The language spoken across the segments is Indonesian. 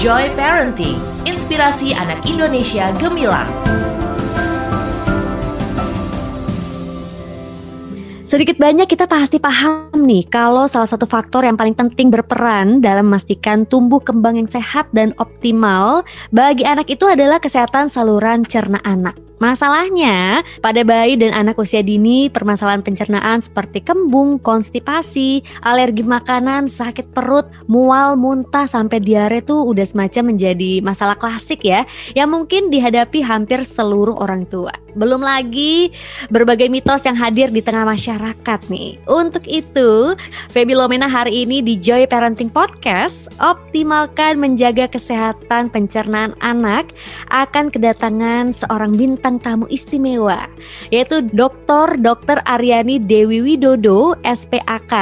Joy Parenting, inspirasi anak Indonesia gemilang. Sedikit banyak kita pasti paham nih kalau salah satu faktor yang paling penting berperan dalam memastikan tumbuh kembang yang sehat dan optimal bagi anak itu adalah kesehatan saluran cerna anak. Masalahnya, pada bayi dan anak usia dini, permasalahan pencernaan seperti kembung, konstipasi, alergi makanan, sakit perut, mual, muntah, sampai diare tuh udah semacam menjadi masalah klasik ya, yang mungkin dihadapi hampir seluruh orang tua. Belum lagi berbagai mitos yang hadir di tengah masyarakat nih. Untuk itu, Feby Lomena hari ini di Joy Parenting Podcast optimalkan menjaga kesehatan pencernaan anak akan kedatangan seorang bintang tamu istimewa yaitu Dr. Dr. Aryani Dewi Widodo SPAK.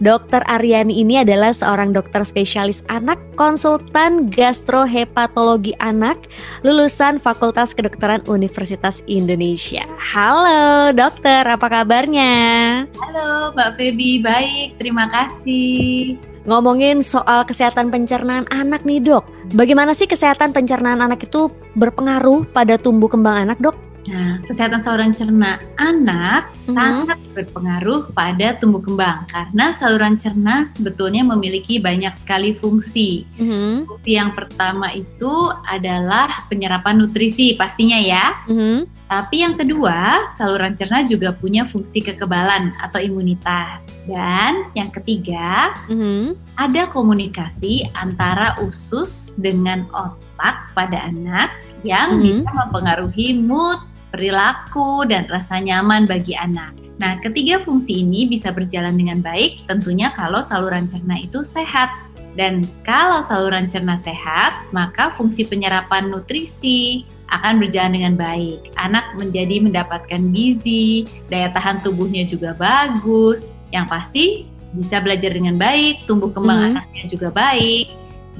Dr. Aryani ini adalah seorang dokter spesialis anak, konsultan gastrohepatologi anak, lulusan Fakultas Kedokteran Universitas Indonesia. Halo dokter, apa kabarnya? Halo Mbak Feby, baik, terima kasih. Ngomongin soal kesehatan pencernaan anak nih dok, bagaimana sih kesehatan pencernaan anak itu berpengaruh pada tumbuh kembang anak dok? Nah, kesehatan saluran cerna anak mm-hmm. sangat berpengaruh pada tumbuh kembang karena saluran cerna sebetulnya memiliki banyak sekali fungsi. Mm-hmm. Fungsi yang pertama itu adalah penyerapan nutrisi pastinya ya. Mm-hmm. Tapi yang kedua, saluran cerna juga punya fungsi kekebalan atau imunitas. Dan yang ketiga, mm-hmm. ada komunikasi antara usus dengan otak pada anak yang mm-hmm. bisa mempengaruhi mood, perilaku, dan rasa nyaman bagi anak. Nah, ketiga fungsi ini bisa berjalan dengan baik tentunya kalau saluran cerna itu sehat. Dan kalau saluran cerna sehat, maka fungsi penyerapan nutrisi akan berjalan dengan baik. Anak menjadi mendapatkan gizi, daya tahan tubuhnya juga bagus. Yang pasti bisa belajar dengan baik, tumbuh kembang mm -hmm. anaknya juga baik,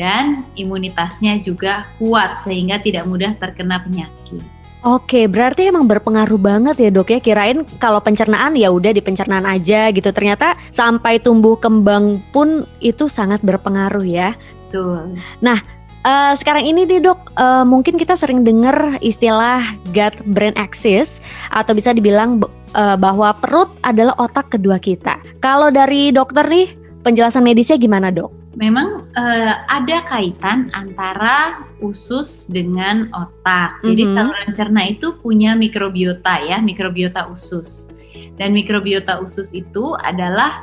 dan imunitasnya juga kuat sehingga tidak mudah terkena penyakit. Oke, berarti emang berpengaruh banget ya dok ya. Kirain kalau pencernaan ya udah di pencernaan aja gitu. Ternyata sampai tumbuh kembang pun itu sangat berpengaruh ya. Betul. Nah, uh, sekarang ini nih dok, uh, mungkin kita sering dengar istilah gut brain axis atau bisa dibilang uh, bahwa perut adalah otak kedua kita. Kalau dari dokter nih, penjelasan medisnya gimana dok? Memang uh, ada kaitan antara usus dengan otak. Jadi mm -hmm. saluran cerna itu punya mikrobiota ya, mikrobiota usus. Dan mikrobiota usus itu adalah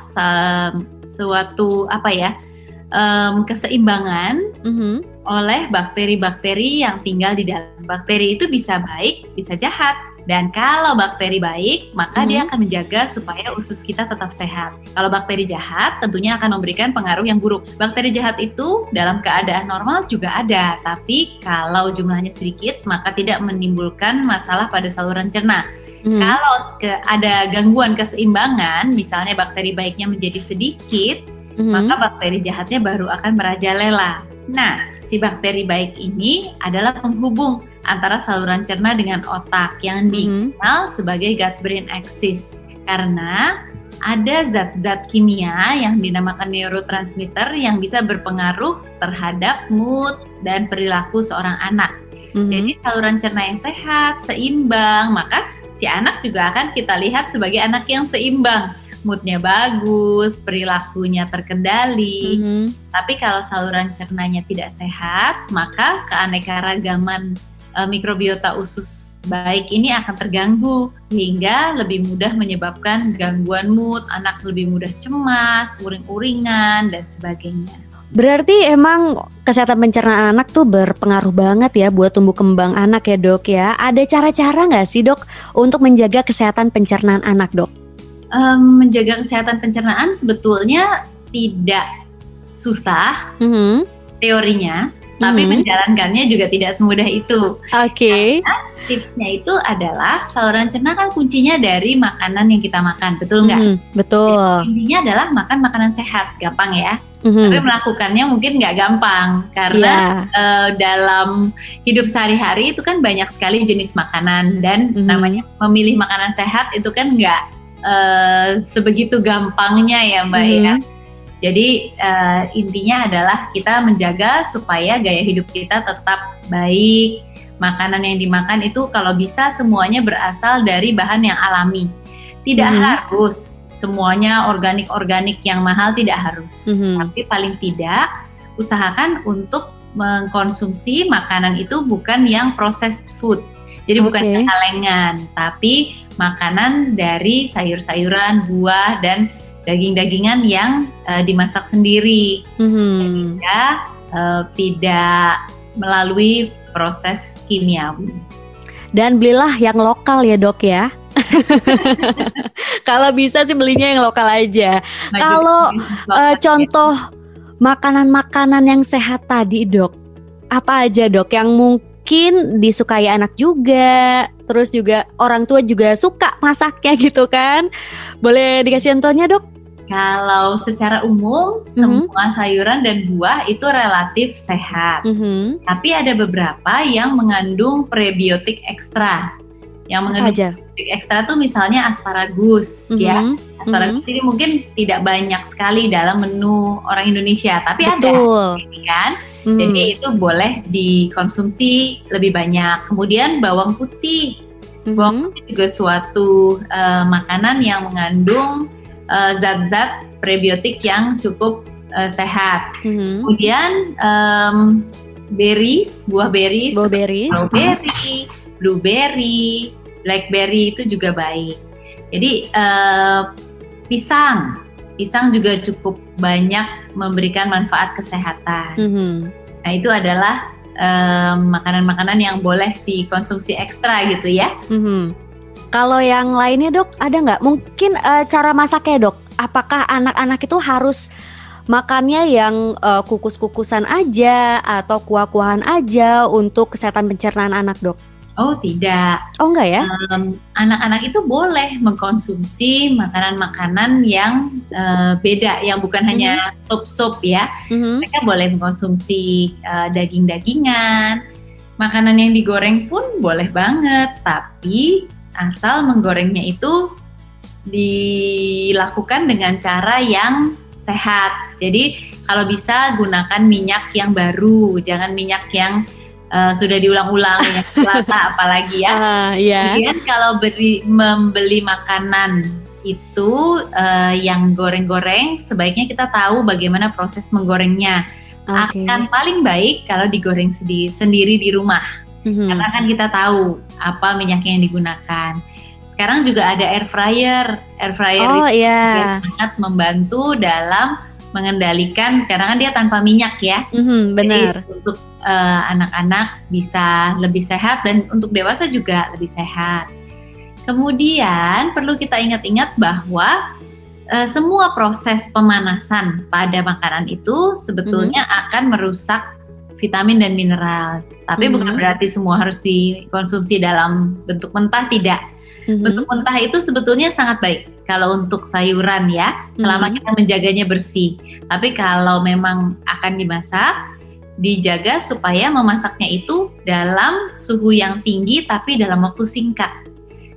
suatu apa ya um, keseimbangan mm -hmm. oleh bakteri-bakteri yang tinggal di dalam. Bakteri itu bisa baik, bisa jahat. Dan kalau bakteri baik, maka mm -hmm. dia akan menjaga supaya usus kita tetap sehat. Kalau bakteri jahat, tentunya akan memberikan pengaruh yang buruk. Bakteri jahat itu dalam keadaan normal juga ada, tapi kalau jumlahnya sedikit, maka tidak menimbulkan masalah pada saluran cerna. Hmm. Kalau ke, ada gangguan keseimbangan, misalnya bakteri baiknya menjadi sedikit, hmm. maka bakteri jahatnya baru akan merajalela. Nah, si bakteri baik ini adalah penghubung antara saluran cerna dengan otak yang mm-hmm. dikenal sebagai gut brain axis karena ada zat-zat kimia yang dinamakan neurotransmitter yang bisa berpengaruh terhadap mood dan perilaku seorang anak. Mm-hmm. Jadi saluran cerna yang sehat, seimbang, maka si anak juga akan kita lihat sebagai anak yang seimbang. Moodnya bagus, perilakunya terkendali. Mm-hmm. Tapi kalau saluran cernanya tidak sehat, maka keanekaragaman uh, mikrobiota usus baik ini akan terganggu sehingga lebih mudah menyebabkan gangguan mood, anak lebih mudah cemas, uring-uringan dan sebagainya. Berarti emang kesehatan pencernaan anak tuh berpengaruh banget ya buat tumbuh kembang anak ya dok ya. Ada cara-cara nggak sih dok untuk menjaga kesehatan pencernaan anak dok? Um, menjaga kesehatan pencernaan sebetulnya tidak susah mm -hmm. teorinya, tapi hmm. menjalankannya juga tidak semudah itu. Oke. Okay. tipsnya itu adalah saluran cerna kan kuncinya dari makanan yang kita makan, betul nggak? Hmm, betul. Jadi, intinya adalah makan makanan sehat, gampang ya. Mm-hmm. Tapi melakukannya mungkin nggak gampang karena yeah. Iya. uh, dalam hidup sehari-hari itu kan banyak sekali jenis makanan dan mm-hmm. namanya memilih makanan sehat itu kan nggak uh, sebegitu gampangnya ya mbak mm-hmm. ya. Jadi uh, intinya adalah kita menjaga supaya gaya hidup kita tetap baik. Makanan yang dimakan itu kalau bisa semuanya berasal dari bahan yang alami. Tidak mm -hmm. harus semuanya organik-organik yang mahal tidak harus. Mm -hmm. Tapi paling tidak usahakan untuk mengkonsumsi makanan itu bukan yang processed food. Jadi okay. bukan kalengan, tapi makanan dari sayur-sayuran, buah dan daging-dagingan yang uh, dimasak sendiri, mm-hmm. sehingga uh, tidak melalui proses kimiawi. Dan belilah yang lokal ya dok ya. Kalau bisa sih belinya yang lokal aja. Kalau uh, contoh makanan-makanan yang sehat tadi dok, apa aja dok yang mungkin disukai anak juga, terus juga orang tua juga suka masaknya gitu kan? Boleh dikasih contohnya dok? Kalau secara umum mm-hmm. semua sayuran dan buah itu relatif sehat. Mm-hmm. Tapi ada beberapa yang mengandung prebiotik ekstra. Yang mengandung Aja. ekstra tuh misalnya asparagus mm-hmm. ya. Asparagus mm-hmm. ini mungkin tidak banyak sekali dalam menu orang Indonesia, tapi Betul. ada kan. Mm-hmm. Jadi itu boleh dikonsumsi lebih banyak. Kemudian bawang putih. Mm-hmm. Bawang putih juga suatu uh, makanan yang mengandung Eh, zat-zat uh, prebiotik yang cukup uh, sehat. Mm-hmm. Kemudian um, berries, buah berries, buah berry, strawberry, blueberry, blackberry itu juga baik. Jadi uh, pisang, pisang juga cukup banyak memberikan manfaat kesehatan. Mm-hmm. Nah itu adalah makanan-makanan um, yang boleh dikonsumsi ekstra gitu ya. Mm-hmm. Kalau yang lainnya dok, ada nggak mungkin uh, cara masaknya dok? Apakah anak-anak itu harus makannya yang uh, kukus-kukusan aja atau kuah-kuahan aja untuk kesehatan pencernaan anak dok? Oh tidak. Oh enggak ya? Anak-anak um, itu boleh mengkonsumsi makanan-makanan yang uh, beda, yang bukan mm -hmm. hanya sup-sup ya. Mm -hmm. Mereka boleh mengkonsumsi uh, daging-dagingan, makanan yang digoreng pun boleh banget. Tapi asal menggorengnya itu dilakukan dengan cara yang sehat. Jadi kalau bisa gunakan minyak yang baru, jangan minyak yang uh, sudah diulang-ulang minyak kelapa apalagi ya. Uh, yeah. Kemudian kalau beri, membeli makanan itu uh, yang goreng-goreng, sebaiknya kita tahu bagaimana proses menggorengnya. Okay. Akan paling baik kalau digoreng sendiri di rumah. Mm-hmm. Karena kan kita tahu apa minyaknya yang digunakan. Sekarang juga ada air fryer. Air fryer oh, itu yeah. sangat membantu dalam mengendalikan karena kan dia tanpa minyak ya. Mm-hmm, benar. Jadi untuk uh, anak-anak bisa lebih sehat dan untuk dewasa juga lebih sehat. Kemudian perlu kita ingat-ingat bahwa uh, semua proses pemanasan pada makanan itu sebetulnya mm-hmm. akan merusak vitamin dan mineral. Tapi mm-hmm. bukan berarti semua harus dikonsumsi dalam bentuk mentah, tidak. Mm-hmm. Bentuk mentah itu sebetulnya sangat baik kalau untuk sayuran ya, selama mm-hmm. kita menjaganya bersih. Tapi kalau memang akan dimasak, dijaga supaya memasaknya itu dalam suhu yang tinggi tapi dalam waktu singkat.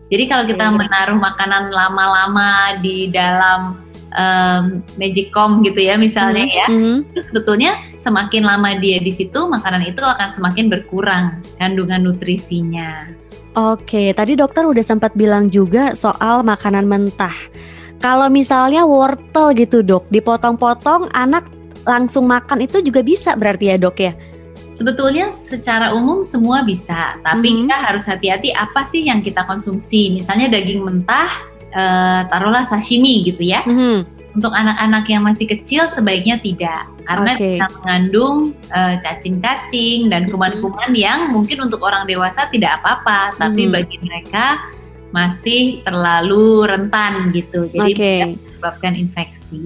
Jadi kalau kita menaruh makanan lama-lama di dalam um, magicom gitu ya misalnya mm-hmm. ya, mm-hmm. itu sebetulnya semakin lama dia di situ, makanan itu akan semakin berkurang kandungan nutrisinya. Oke, tadi dokter udah sempat bilang juga soal makanan mentah. Kalau misalnya wortel gitu dok, dipotong-potong anak langsung makan itu juga bisa berarti ya dok ya? Sebetulnya secara umum semua bisa, tapi mm -hmm. kita harus hati-hati apa sih yang kita konsumsi. Misalnya daging mentah, e, taruhlah sashimi gitu ya. Mm -hmm. Untuk anak-anak yang masih kecil sebaiknya tidak karena okay. bisa mengandung uh, cacing-cacing dan kuman-kuman hmm. yang mungkin untuk orang dewasa tidak apa-apa, tapi hmm. bagi mereka masih terlalu rentan gitu, jadi okay. bisa menyebabkan infeksi.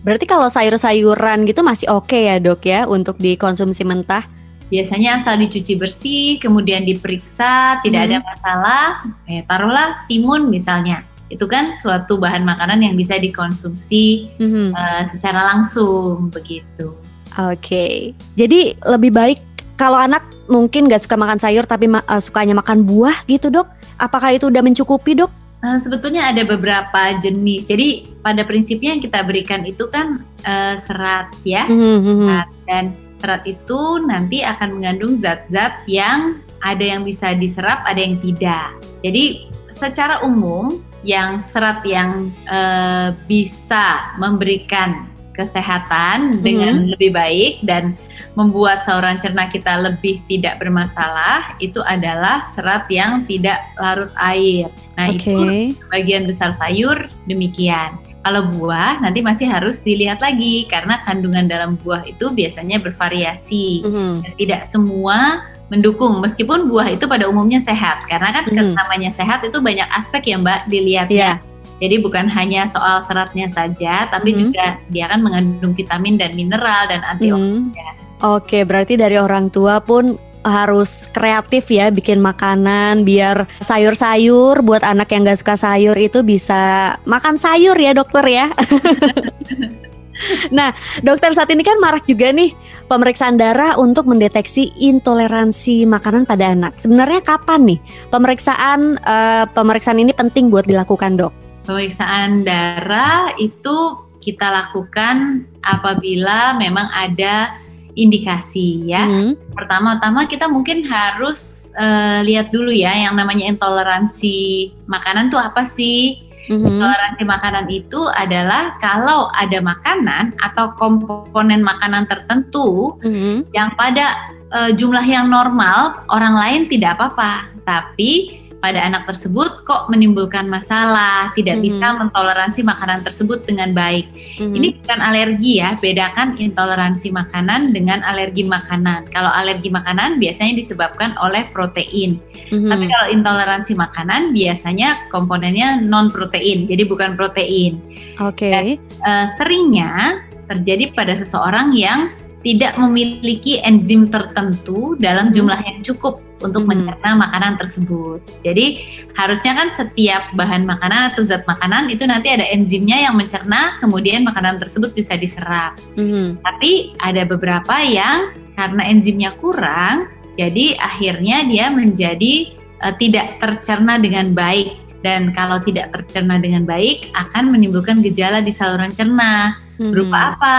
Berarti kalau sayur-sayuran gitu masih oke okay ya dok ya untuk dikonsumsi mentah? Biasanya asal dicuci bersih, kemudian diperiksa, tidak hmm. ada masalah. Eh, taruhlah timun misalnya itu kan suatu bahan makanan yang bisa dikonsumsi mm-hmm. uh, secara langsung begitu. Oke, okay. jadi lebih baik kalau anak mungkin nggak suka makan sayur tapi uh, sukanya makan buah gitu dok? Apakah itu udah mencukupi dok? Uh, sebetulnya ada beberapa jenis. Jadi pada prinsipnya yang kita berikan itu kan uh, serat ya, mm-hmm. serat. dan serat itu nanti akan mengandung zat-zat yang ada yang bisa diserap, ada yang tidak. Jadi secara umum yang serat yang uh, bisa memberikan kesehatan mm-hmm. dengan lebih baik dan membuat saluran cerna kita lebih tidak bermasalah itu adalah serat yang tidak larut air. Nah, okay. itu bagian besar sayur demikian. Kalau buah nanti masih harus dilihat lagi karena kandungan dalam buah itu biasanya bervariasi. Mm-hmm. Dan tidak semua mendukung meskipun buah itu pada umumnya sehat karena kan mm-hmm. namanya sehat itu banyak aspek ya Mbak dilihatnya. Yeah jadi bukan hanya soal seratnya saja, tapi mm -hmm. juga dia akan mengandung vitamin dan mineral dan antioksidan. Mm -hmm. Oke, berarti dari orang tua pun harus kreatif ya bikin makanan biar sayur-sayur buat anak yang gak suka sayur itu bisa makan sayur ya dokter ya. nah dokter saat ini kan marak juga nih pemeriksaan darah untuk mendeteksi intoleransi makanan pada anak. Sebenarnya kapan nih pemeriksaan uh, pemeriksaan ini penting buat dilakukan dok? Pemeriksaan darah itu kita lakukan apabila memang ada indikasi ya. Hmm. Pertama-tama kita mungkin harus uh, lihat dulu ya yang namanya intoleransi makanan tuh apa sih? Hmm Intoleransi makanan itu adalah kalau ada makanan atau komponen makanan tertentu hmm yang pada uh, jumlah yang normal orang lain tidak apa-apa, tapi pada anak tersebut kok menimbulkan masalah, tidak mm -hmm. bisa mentoleransi makanan tersebut dengan baik. Mm -hmm. Ini bukan alergi ya, bedakan intoleransi makanan dengan alergi makanan. Kalau alergi makanan biasanya disebabkan oleh protein, mm -hmm. tapi kalau intoleransi makanan biasanya komponennya non protein, jadi bukan protein. Oke. Okay. uh, seringnya terjadi pada seseorang yang tidak memiliki enzim tertentu dalam hmm. jumlah yang cukup untuk hmm. mencerna makanan tersebut. Jadi harusnya kan setiap bahan makanan atau zat makanan itu nanti ada enzimnya yang mencerna, kemudian makanan tersebut bisa diserap. Hmm. Tapi ada beberapa yang karena enzimnya kurang, jadi akhirnya dia menjadi uh, tidak tercerna dengan baik. Dan kalau tidak tercerna dengan baik akan menimbulkan gejala di saluran cerna. Hmm. Berupa apa?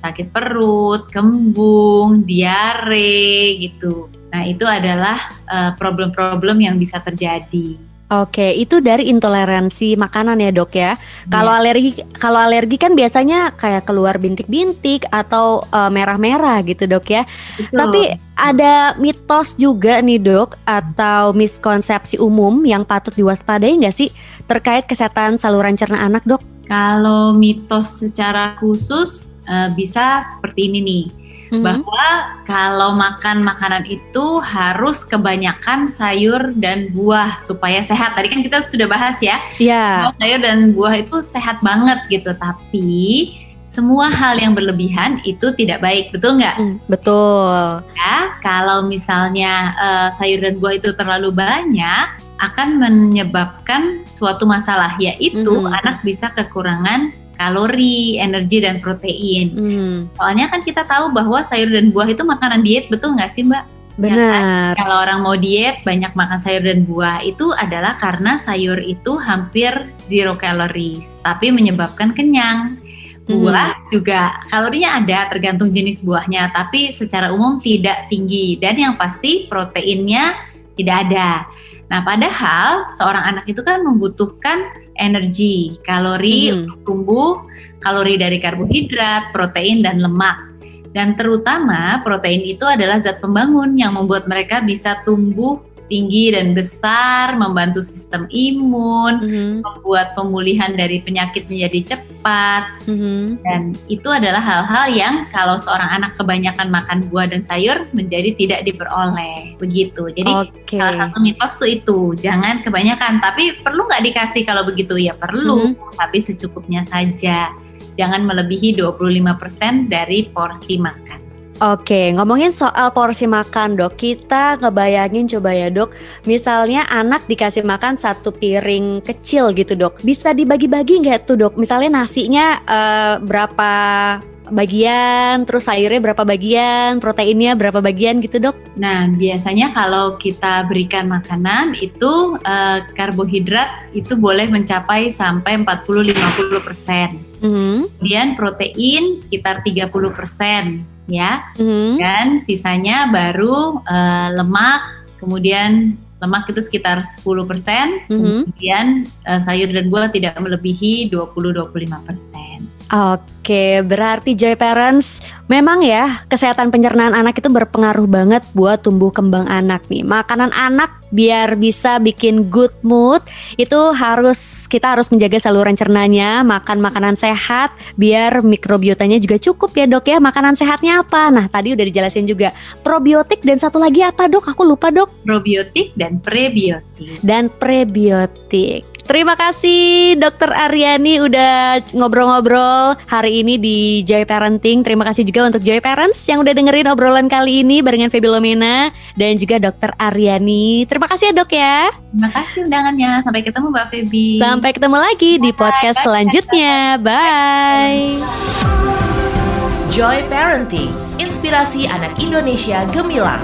sakit perut, kembung, diare gitu. Nah, itu adalah eh, problem-problem uh, yang bisa terjadi. Oke, itu dari intoleransi makanan ya, Dok ya. Yeah. Kalau alergi kalau alergi kan biasanya kayak keluar bintik-bintik atau eh, merah-merah gitu, Dok ya. Betul. Tapi ada mitos juga nih, Dok, atau miskonsepsi umum yang patut diwaspadai nggak sih terkait kesehatan saluran cerna anak, Dok? Kalau mitos secara khusus uh, bisa seperti ini nih. Mm-hmm. Bahwa kalau makan makanan itu harus kebanyakan sayur dan buah supaya sehat. Tadi kan kita sudah bahas ya. Yeah. Sayur dan buah itu sehat banget gitu. Tapi semua hal yang berlebihan itu tidak baik, betul nggak? Mm, betul. Ya, kalau misalnya uh, sayur dan buah itu terlalu banyak, akan menyebabkan suatu masalah, yaitu mm-hmm. anak bisa kekurangan kalori, energi dan protein. Hmm. Soalnya kan kita tahu bahwa sayur dan buah itu makanan diet, betul nggak sih Mbak? Benar. Ya kan? Kalau orang mau diet banyak makan sayur dan buah itu adalah karena sayur itu hampir zero calories, tapi menyebabkan kenyang. Buah hmm. juga kalorinya ada tergantung jenis buahnya, tapi secara umum tidak tinggi dan yang pasti proteinnya tidak ada. Nah, padahal seorang anak itu kan membutuhkan energi, kalori hmm. untuk tumbuh, kalori dari karbohidrat, protein dan lemak. Dan terutama protein itu adalah zat pembangun yang membuat mereka bisa tumbuh tinggi dan besar, membantu sistem imun, mm-hmm. membuat pemulihan dari penyakit menjadi cepat. Mm-hmm. Dan itu adalah hal-hal yang kalau seorang anak kebanyakan makan buah dan sayur menjadi tidak diperoleh. Begitu. Jadi okay. salah satu mitos tuh itu, jangan kebanyakan. Tapi perlu nggak dikasih kalau begitu? Ya perlu, mm-hmm. tapi secukupnya saja. Jangan melebihi 25% dari porsi makan. Oke, ngomongin soal porsi makan dok, kita ngebayangin coba ya dok, misalnya anak dikasih makan satu piring kecil gitu dok, bisa dibagi-bagi nggak tuh dok? Misalnya nasinya uh, berapa bagian, terus sayurnya berapa bagian, proteinnya berapa bagian gitu dok? Nah biasanya kalau kita berikan makanan itu uh, karbohidrat itu boleh mencapai sampai 40-50 persen. Mm -hmm. Kemudian protein sekitar 30 persen ya, mm -hmm. dan sisanya baru uh, lemak, kemudian lemak itu sekitar 10%, mm -hmm. kemudian uh, sayur dan buah tidak melebihi 20-25%. Oke, berarti Joy Parents memang ya kesehatan pencernaan anak itu berpengaruh banget buat tumbuh kembang anak nih. Makanan anak biar bisa bikin good mood itu harus kita harus menjaga saluran cernanya, makan makanan sehat biar mikrobiotanya juga cukup ya dok ya. Makanan sehatnya apa? Nah tadi udah dijelasin juga probiotik dan satu lagi apa dok? Aku lupa dok. Probiotik dan prebiotik. Dan prebiotik. Terima kasih Dokter Aryani udah ngobrol-ngobrol hari ini di Joy Parenting. Terima kasih juga untuk Joy Parents yang udah dengerin obrolan kali ini barengan Feby Lomena dan juga Dokter Aryani. Terima kasih ya dok ya. Terima kasih undangannya. Sampai ketemu Mbak Feby. Sampai ketemu lagi di podcast bye, selanjutnya. Bye. Joy Parenting, inspirasi anak Indonesia gemilang.